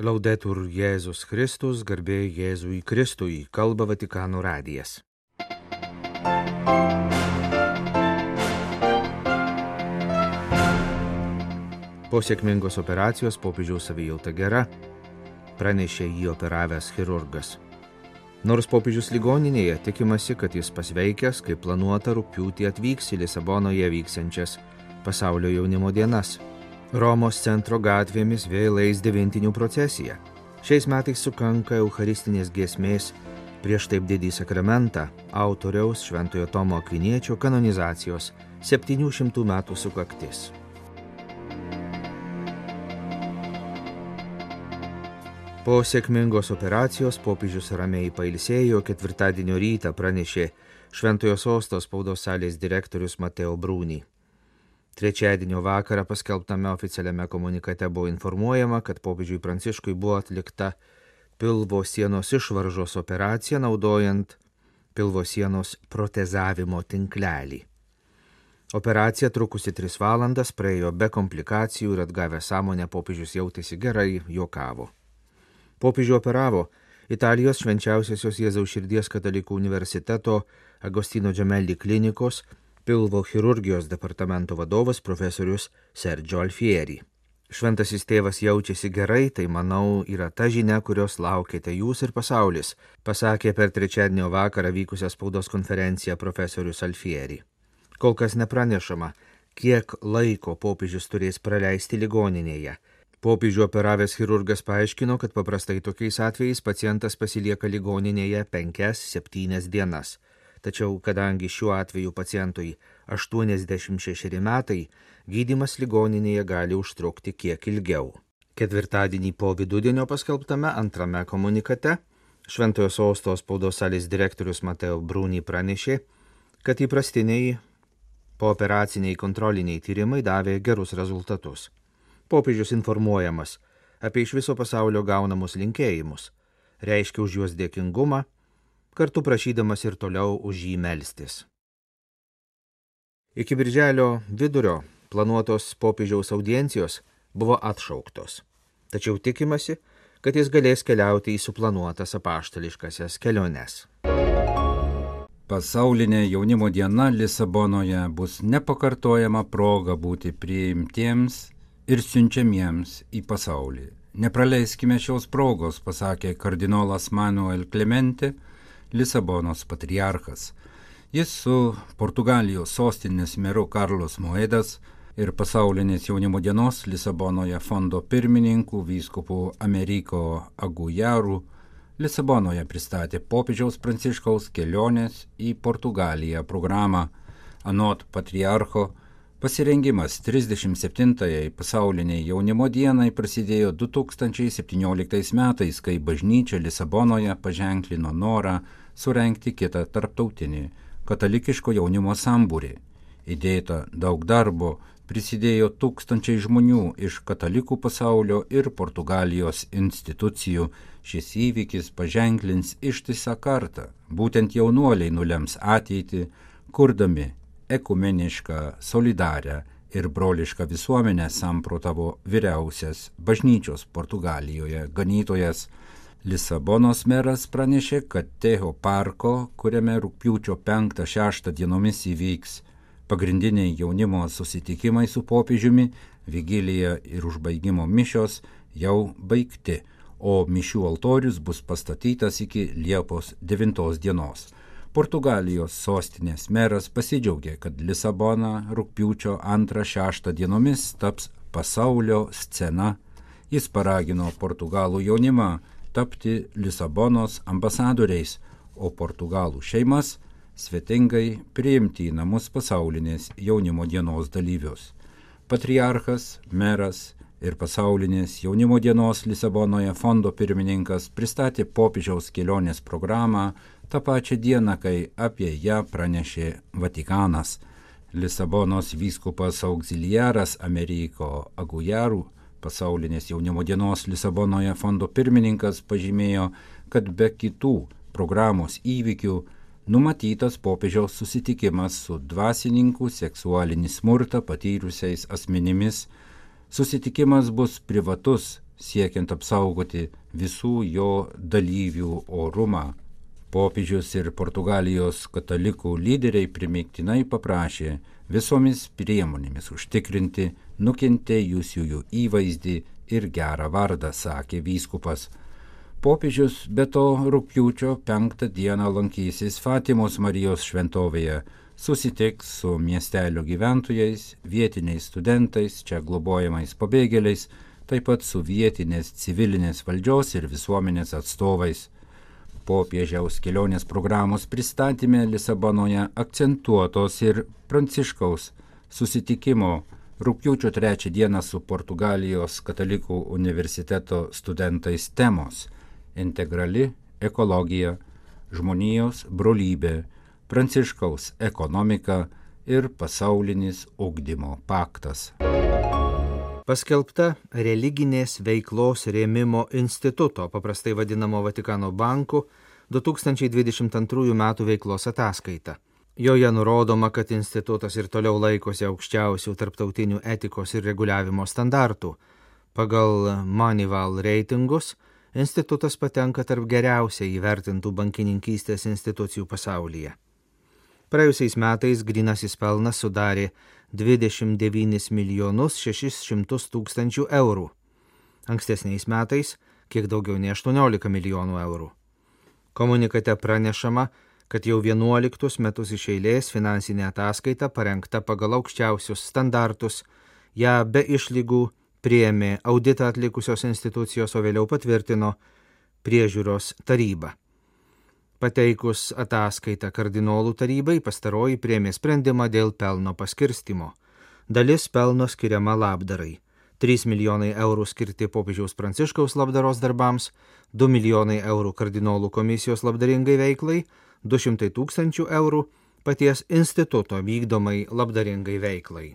Laudetur Jėzus Kristus, garbė Jėzui Kristui, kalba Vatikano radijas. Po sėkmingos operacijos popiežiaus savijauta gera, pranešė jį operavęs chirurgas. Nors popiežius ligoninėje tikimasi, kad jis pasveikęs, kaip planuota rūpiūtį atvyks į Lisabonoje vyksiančias pasaulio jaunimo dienas. Romos centro gatvėmis vėl eis devintinių procesija. Šiais metais sukanka Eucharistinės giesmės prieš taip didį sakramentą autoriaus Šventojo Tomo Akviniečio kanonizacijos 700 metų sukaktis. Po sėkmingos operacijos popiežius ramiai pailsėjo, ketvirtadienio rytą pranešė Šventojo sosto spaudos salės direktorius Mateo Brūny. Trečiadienio vakarą paskelbtame oficialiame komunikate buvo informuojama, kad popiežiui Pranciškui buvo atlikta pilvo sienos išvaržos operacija naudojant pilvo sienos protezavimo tinklelį. Operacija trukusi 3 valandas praėjo be komplikacijų ir atgavę sąmonę popiežius jautėsi gerai, juokavo. Popiežių operavo Italijos švenčiausiosios Jėzaus širdies katalikų universiteto Agostino Džemelli klinikos pilvo chirurgijos departamento vadovas profesorius Sergio Alfieri. Šventasis tėvas jaučiasi gerai, tai manau yra ta žinia, kurios laukite jūs ir pasaulis, pasakė per trečiadienio vakarą vykusią spaudos konferenciją profesorius Alfieri. Kol kas nepranešama, kiek laiko popiežius turės praleisti ligoninėje Popiežių operavęs chirurgas paaiškino, kad paprastai tokiais atvejais pacientas pasilieka ligoninėje 5-7 dienas. Tačiau kadangi šiuo atveju pacientui 86 metai, gydimas ligoninėje gali užtrukti kiek ilgiau. Ketvirtadienį po vidudienio paskelbtame antrame komunikate Šventojo sostos spaudos salės direktorius Mateo Brūny pranešė, kad įprastiniai pooperaciniai kontroliniai tyrimai davė gerus rezultatus popiežius informuojamas apie iš viso pasaulio gaunamus linkėjimus, reiškia už juos dėkingumą, kartu prašydamas ir toliau už jį melstis. Iki birželio vidurio planuotos popiežiaus audiencijos buvo atšauktos, tačiau tikimasi, kad jis galės keliauti į suplanuotas apaštališkasias keliones. Pasaulinė jaunimo diena Lisabonoje bus nepakartojama proga būti priimtiems ir siunčiamiems į pasaulį. Nepraleiskime šios progos, pasakė kardinolas Manuel Clemente, Lisabonos patriarchas. Jis su Portugalijos sostinės meru Karlos Moedas ir pasaulinės jaunimo dienos Lisabonoje fondo pirmininku vyskupu Ameriko Agujaru Lisabonoje pristatė popiežiaus pranciškaus kelionės į Portugaliją programą. Anot patriarcho, Pasirengimas 37-ąjai pasauliniai jaunimo dienai prasidėjo 2017 metais, kai bažnyčia Lisabonoje paženklino norą surenkti kitą tarptautinį katalikiško jaunimo sambūrį. Įdėta daug darbo, prisidėjo tūkstančiai žmonių iš katalikų pasaulio ir Portugalijos institucijų. Šis įvykis paženklins ištisą kartą. Būtent jaunuoliai nulems ateitį, kurdami ekumenišką, solidarią ir brolišką visuomenę samprotavo vyriausias bažnyčios Portugalijoje ganytojas. Lisabonos meras pranešė, kad Teho parko, kuriame rūpiučio 5-6 dienomis įvyks pagrindiniai jaunimo susitikimai su popiežiumi, vigilija ir užbaigimo mišios jau baigti, o mišių altorius bus pastatytas iki Liepos 9 dienos. Portugalijos sostinės meras pasidžiaugė, kad Lisabona rūpiučio 2-6 dienomis taps pasaulio scena. Jis paragino portugalų jaunimą tapti Lisabonos ambasadoriais, o portugalų šeimas svetingai priimti į namus pasaulinės jaunimo dienos dalyvius. Patriarchas, meras ir pasaulinės jaunimo dienos Lisabonoje fondo pirmininkas pristatė popiežiaus kelionės programą tą pačią dieną, kai apie ją pranešė Vatikanas. Lisabonos vyskupas auxiliaras Ameriko Agujarų, pasaulinės jaunimo dienos Lisabonoje fondo pirmininkas, pažymėjo, kad be kitų programos įvykių numatytas popiežiaus susitikimas su dvasininkų seksualinį smurtą patyrusiais asmenimis. Susitikimas bus privatus, siekiant apsaugoti visų jo dalyvių orumą. Popiežius ir Portugalijos katalikų lyderiai primiktinai paprašė visomis priemonėmis užtikrinti nukentėjusiųjų įvaizdį ir gerą vardą, sakė vyskupas. Popiežius be to rūpjūčio penktą dieną lankysis Fatimos Marijos šventovėje, susitiks su miestelio gyventojais, vietiniais studentais, čia globojamais pabėgėliais, taip pat su vietinės civilinės valdžios ir visuomenės atstovais. Popiežiaus kelionės programos pristatymė Lisabonoje akcentuotos ir Pranciškaus susitikimo rūpjūčio trečią dieną su Portugalijos katalikų universiteto studentais temos - integrali ekologija, žmonijos brolybė, Pranciškaus ekonomika ir pasaulinis ugdymo paktas paskelbta religinės veiklos rėmimo instituto, paprastai vadinamo Vatikano banku, 2022 m. veiklos ataskaita. Joje nurodoma, kad institutas ir toliau laikosi aukščiausių tarptautinių etikos ir reguliavimo standartų. Pagal Manival reitingus institutas patenka tarp geriausiai įvertintų bankininkystės institucijų pasaulyje. Praėjusiais metais grinasis pelnas sudarė 29 milijonus 600 tūkstančių eurų. Ankstesniais metais kiek daugiau nei 18 milijonų eurų. Komunikate pranešama, kad jau 11 metus iš eilės finansinė ataskaita parengta pagal aukščiausius standartus, ją be išlygų priėmė auditą atlikusios institucijos, o vėliau patvirtino priežiūros taryba. Pateikus ataskaitą kardinolų tarybai pastaroji priemė sprendimą dėl pelno paskirstimo. Dalis pelno skiriama labdarai. 3 milijonai eurų skirti popiežiaus pranciškaus labdaros darbams, 2 milijonai eurų kardinolų komisijos labdaringai veiklai, 200 tūkstančių eurų paties instituto vykdomai labdaringai veiklai.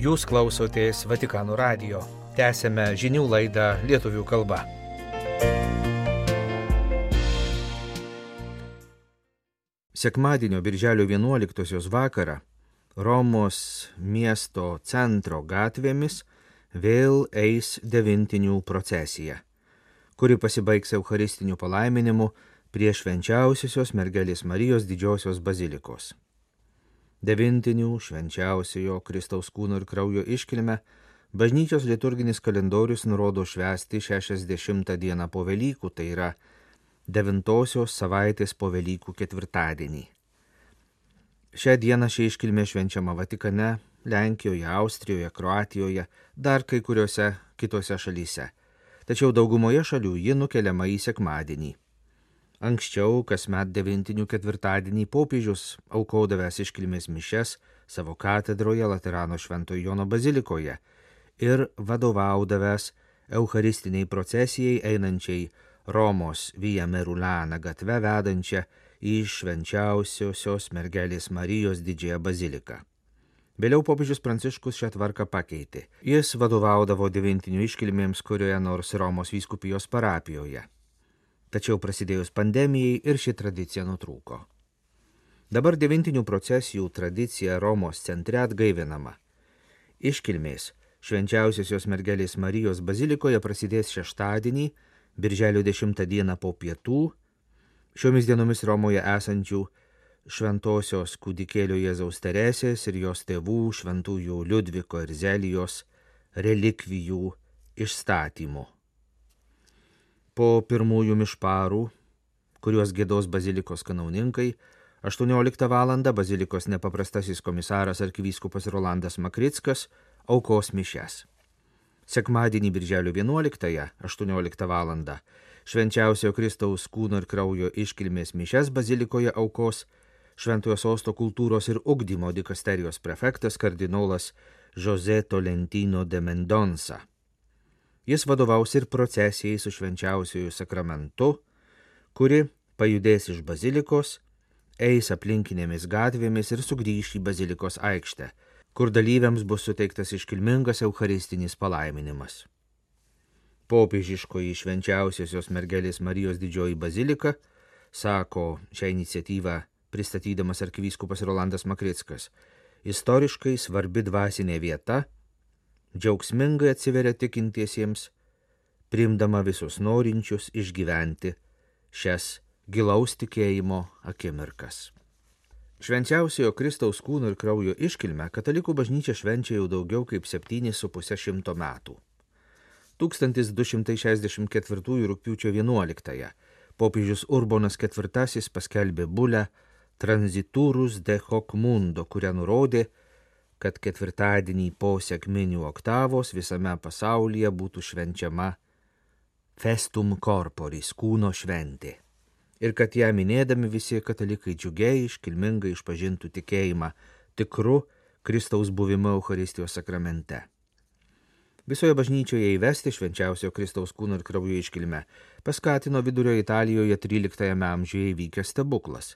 Jūs klausotės Vatikano radio. Tęsėme žinių laidą lietuvių kalba. Sekmadienio birželio 11 vakarą Romos miesto centro gatvėmis vėl eis devintinių procesija, kuri pasibaigs Eucharistiniu palaiminimu prie švenčiausiosios mergelės Marijos didžiosios bazilikos devintinių švenčiausiojo Kristaus kūno ir kraujo iškilmę, bažnyčios liturginis kalendorius nurodo švęsti 60 dieną po Velykų, tai yra devintosios savaitės po Velykų ketvirtadienį. Šią dieną ši iškilmė švenčiama Vatikane, Lenkijoje, Austrijoje, Kroatijoje, dar kai kuriuose kitose šalyse. Tačiau daugumoje šalių ji nukeliama į sekmadienį. Anksčiau, kasmet devintinių ketvirtadienį popiežius aukodavęs iškilmės mišes savo katedroje Laterano Šventojo Jono bazilikoje ir vadovaudavęs Eucharistiniai procesijai einančiai Romos Vija Merulana gatve vedančią į švenčiausiosios mergelės Marijos didžiąją baziliką. Vėliau popiežius Pranciškus šią tvarką pakeitė. Jis vadovaudavo devintinių iškilmėms kurioje nors Romos vyskupijos parapijoje tačiau prasidėjus pandemijai ir ši tradicija nutrūko. Dabar devintinių procesijų tradicija Romos centre atgaivinama. Iškilmės švenčiausiosios mergelės Marijos bazilikoje prasidės šeštadienį, birželio 10 dieną po pietų, šiomis dienomis Romoje esančių šventosios kūdikėlio Jėzaus Teresės ir jos tėvų šventųjų Liudviko ir Zelijos relikvijų išstatymu po pirmųjų mišparų, kuriuos gėdos bazilikos kanauninkai, 18 val. bazilikos nepaprastasis komisaras arkivyskupas Rolandas Makrickas aukos mišes. Sekmadienį birželio 11-ąją 18 val. švenčiausio Kristaus kūno ir kraujo iškilmės mišes bazilikoje aukos Šventojo sosto kultūros ir ugdymo dikasterijos prefektas kardinolas Jose Tolentino de Mendonsa. Jis vadovaus ir procesijai su švenčiausiųjų sakramentu, kuri pajudės iš bazilikos, eis aplinkinėmis gatvėmis ir sugrįš į bazilikos aikštę, kur dalyviams bus suteiktas iškilmingas eucharistinis palaiminimas. Popiežiškoji švenčiausiosios mergelės Marijos didžioji bazilika sako šią iniciatyvą pristatydamas arkivyskupas Rolandas Makrickas, istoriškai svarbi dvasinė vieta, džiaugsmingai atsiveria tikintiesiems, priimdama visus norinčius išgyventi šias gilaus tikėjimo akimirkas. Švenčiausiojo Kristaus kūno ir kraujo iškilmę katalikų bažnyčia švenčia jau daugiau kaip 7,5 šimto metų. 1264 rūpiučio 11-ąją popiežius Urbonas IV paskelbė bulę Transiturus de hoc mundo, kurią nurodė, kad ketvirtadienį po sėkminių oktavos visame pasaulyje būtų švenčiama festum corporis kūno šventė ir kad ją minėdami visi katalikai džiugiai iškilmingai išpažintų tikėjimą tikru Kristaus buvimu Euharistijos sakramente. Visoje bažnyčioje įvesti švenčiausio Kristaus kūno ir kraujo iškilmę paskatino vidurio Italijoje 13 amžiuje įvykęs stebuklas.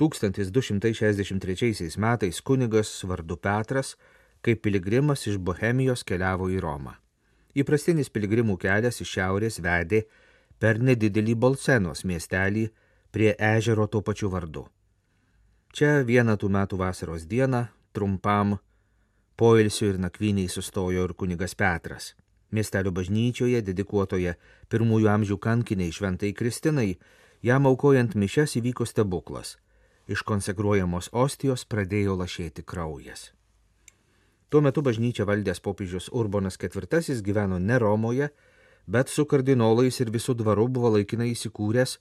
1263 metais kunigas vardu Petras kaip piligrimas iš Bohemijos keliavo į Romą. Įprastinis piligrimų kelias iš šiaurės vedė per nedidelį Bolsenos miestelį prie ežero tuo pačiu vardu. Čia vieną tų metų vasaros dieną trumpam poilsiu ir nakvyniai sustojo ir kunigas Petras. Miestelio bažnyčioje, dedikuotoje pirmųjų amžių kankiniai šventai Kristinai, jam aukojant mišes įvyko stebuklas. Iš konsekruojamos ostijos pradėjo lašėti kraujas. Tuo metu bažnyčia valdęs popiežius Urbonas IV gyveno ne Romoje, bet su kardinolais ir visų dvaru buvo laikinai įsikūręs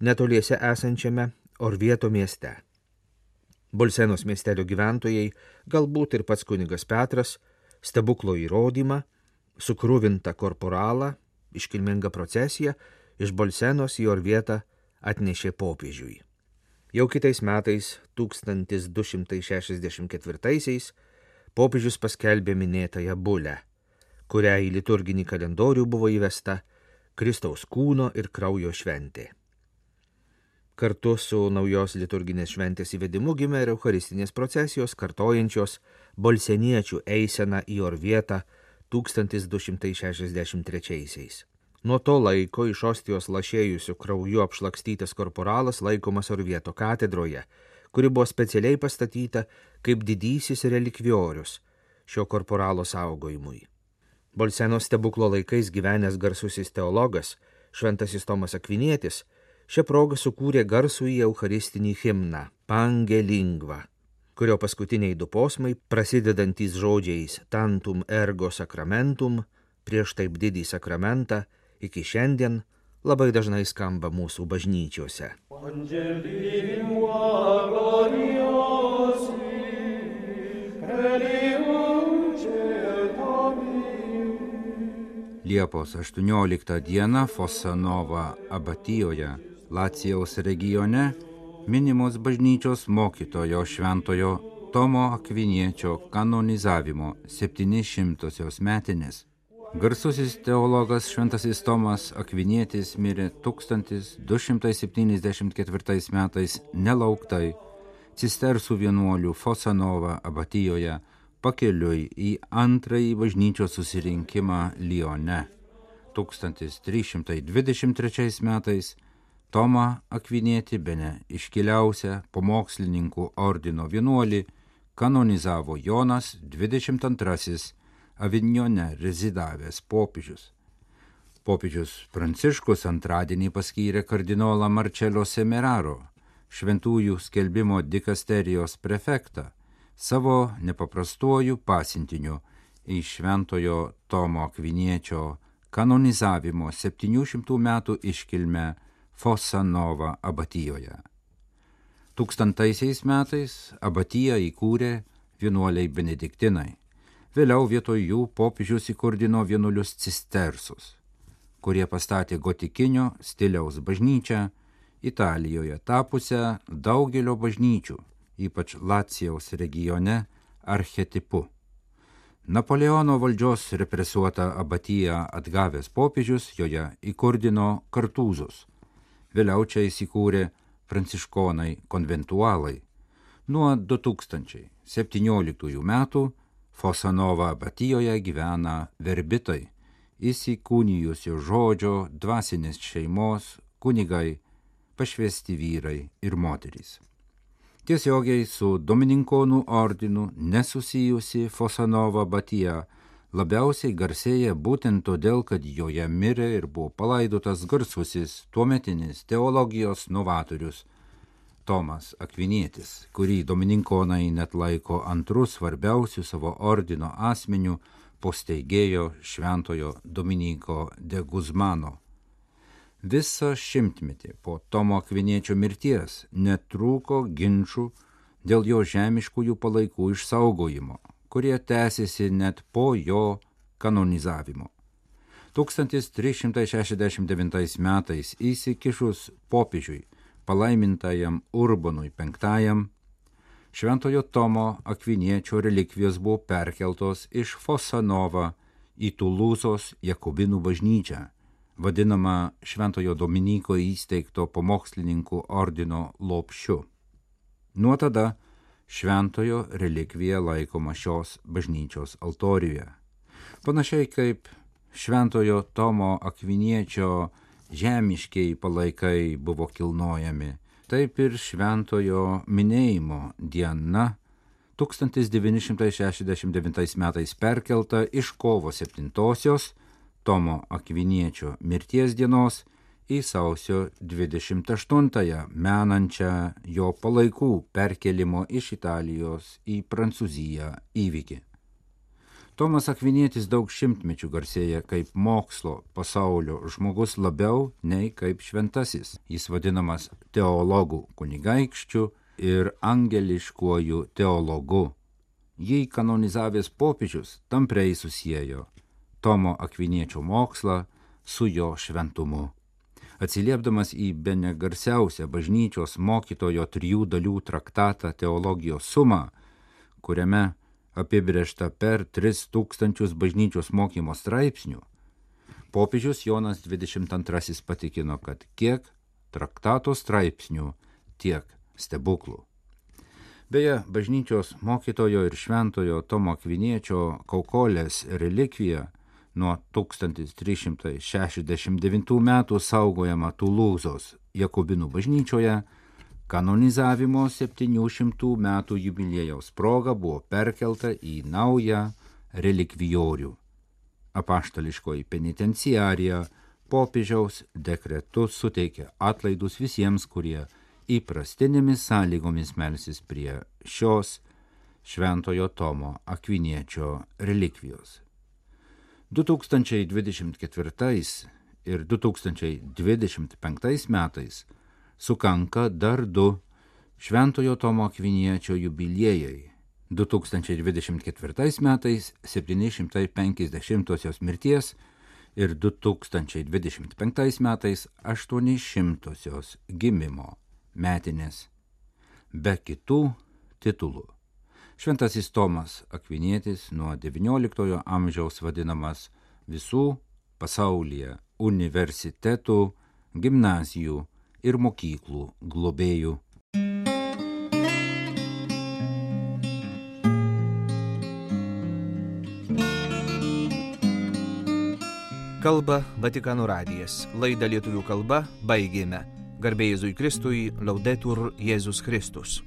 netoliese esančiame Orvieto mieste. Bolsenos miestelio gyventojai, galbūt ir pats kunigas Petras, stebuklo įrodymą, sukrūvintą korporalą, iškilmingą procesiją iš Bolsenos į Orvietą atnešė popiežiui. Jau kitais metais, 1264-aisiais, popiežius paskelbė minėtąją bulę kurią į liturginį kalendorių buvo įvesta Kristaus kūno ir kraujo šventė. Kartu su naujos liturginės šventės įvedimu gimė ir Eucharistinės procesijos kartojančios bolseniečių eiseną į Orvietą 1263-aisiais. Nuo to laiko iš ostijos lašėjusių krauju apšlakstytas korporalas laikomas Orvieto katedroje, kuri buvo specialiai pastatyta kaip didysis relikviorius šio korporalo saugojimui. Bolseno stebuklo laikais gyvenęs garsusis teologas, šventasis Tomas Akvinietis, šią progą sukūrė garsų į Eucharistinį himną Pange lingva, kurio paskutiniai du posmai, prasidedantys žodžiais Tantum ergo sacramentum, prieš taip didį sakramentą, iki šiandien labai dažnai skamba mūsų bažnyčiose. Liepos 18 dieną Fosanova abatijoje, Lacijaus regione, minimos bažnyčios mokytojo šventojo Tomo Akviniečio kanonizavimo 700-osios metinės. Garsusis teologas Šventasis Tomas Akvinietis mirė 1274 metais nelauktai cistersų vienuolių Fosanova abatijoje pakeliui į antrąjį bažnyčios susirinkimą Lione. 1323 metais Tomą Akvinėti bene iškiliausią pamokslininkų ordino vienuolį kanonizavo Jonas 22 Avignone rezidavęs popiežius. Popiežius Pranciškus antradienį paskyrė kardinolą Marcello Semeraro, šventųjų skelbimo dikasterijos prefektą savo nepaprastuoju pasintiniu į Šventojo Tomo Akviniečio kanonizavimo 700 metų iškilmę Fosanova abatijoje. Tūkstantaisiais metais abatiją įkūrė vienuoliai benediktinai. Vėliau vietoj jų popiežius įkurdino vienuolius cistersus, kurie pastatė gotikinio stiliaus bažnyčią Italijoje tapusią daugelio bažnyčių ypač Lacijaus regione, archetipu. Napoleono valdžios represuotą abatiją atgavęs popiežius joje įkurdino kartūzus. Vėliau čia įsikūrė pranciškonai konventualai. Nuo 2017 metų Fosanova abatijoje gyvena verbitai, įsikūnijusio žodžio dvasinės šeimos kunigai, pašvesti vyrai ir moterys. Tiesiogiai su Domininkonų ordinu nesusijusi Fosanova Batija labiausiai garsėja būtent todėl, kad joje mirė ir buvo palaidotas garsusis tuometinis teologijos novatorius Tomas Akvinietis, kurį Domininkonai net laiko antrų svarbiausių savo ordino asmenių po steigėjo šventojo Dominiko de Guzmano. Visą šimtmetį po Tomo Akviniečio mirties netrūko ginčių dėl jo žemiškųjų palaikų išsaugojimo, kurie tęsiasi net po jo kanonizavimo. 1369 metais įsikišus popiežiui palaimintajam Urbonui V, Šventojo Tomo Akviniečio relikvijos buvo perkeltos iš Fosanova į Tulūzos Jakobinų bažnyčią, vadinamą Šventojo Dominiko įsteigto pamokslininkų ordino lopšiu. Nuo tada Šventojo relikvija laikoma šios bažnyčios altorijoje. Panašiai kaip Šventojo Tomo Akviniečio žemiškiai palaikai buvo kilnojami. Taip ir šventojo minėjimo diena 1969 metais perkelta iš kovo 7-osios Tomo Akviniečio mirties dienos į sausio 28-ąją menančią jo palaikų perkelimo iš Italijos į Prancūziją įvykį. Tomas Akvinietis daug šimtmečių garsėja kaip mokslo pasaulio žmogus labiau nei kaip šventasis. Jis vadinamas teologų kunigaikščių ir angeliškuoju teologu. Jį kanonizavęs popiežius tampriai susijęjo Tomo Akviniečio mokslą su jo šventumu. Atsiliepdamas į bene garsiausią bažnyčios mokytojo trijų dalių traktatą teologijos sumą, kuriame apibriešta per 3000 bažnyčios mokymo straipsnių, popiežius Jonas 22 patikino, kad kiek traktato straipsnių, tiek stebuklų. Beje, bažnyčios mokytojo ir šventojo Tomo Kviniečio kaukolės relikvija nuo 1369 metų saugojama Tulūzos Jakobinų bažnyčioje kanonizavimo 700 metų jubiliejaus proga buvo perkelta į naują relikvijorių. Apaštališkoji penitenciarija popiežiaus dekretu suteikė atlaidus visiems, kurie įprastinėmis sąlygomis melsis prie šios Šventojo Tomo Akviniečio relikvijos. 2024 ir 2025 metais sukanka dar du Šventojo Tomo Akviniečio jubiliejai. 2024 metais 750-osios mirties ir 2025 metais 800-osios gimimo metinės, be kitų titulų. Šventasis Tomas Akvinietis nuo XIX amžiaus vadinamas visų pasaulyje universitetų, gimnazijų, ir mokyklų globėjų. Kalba Vatikano radijas. Laidą lietuvių kalba baigėme. Garbėjai Jėzui Kristui, laudetur Jėzus Kristus.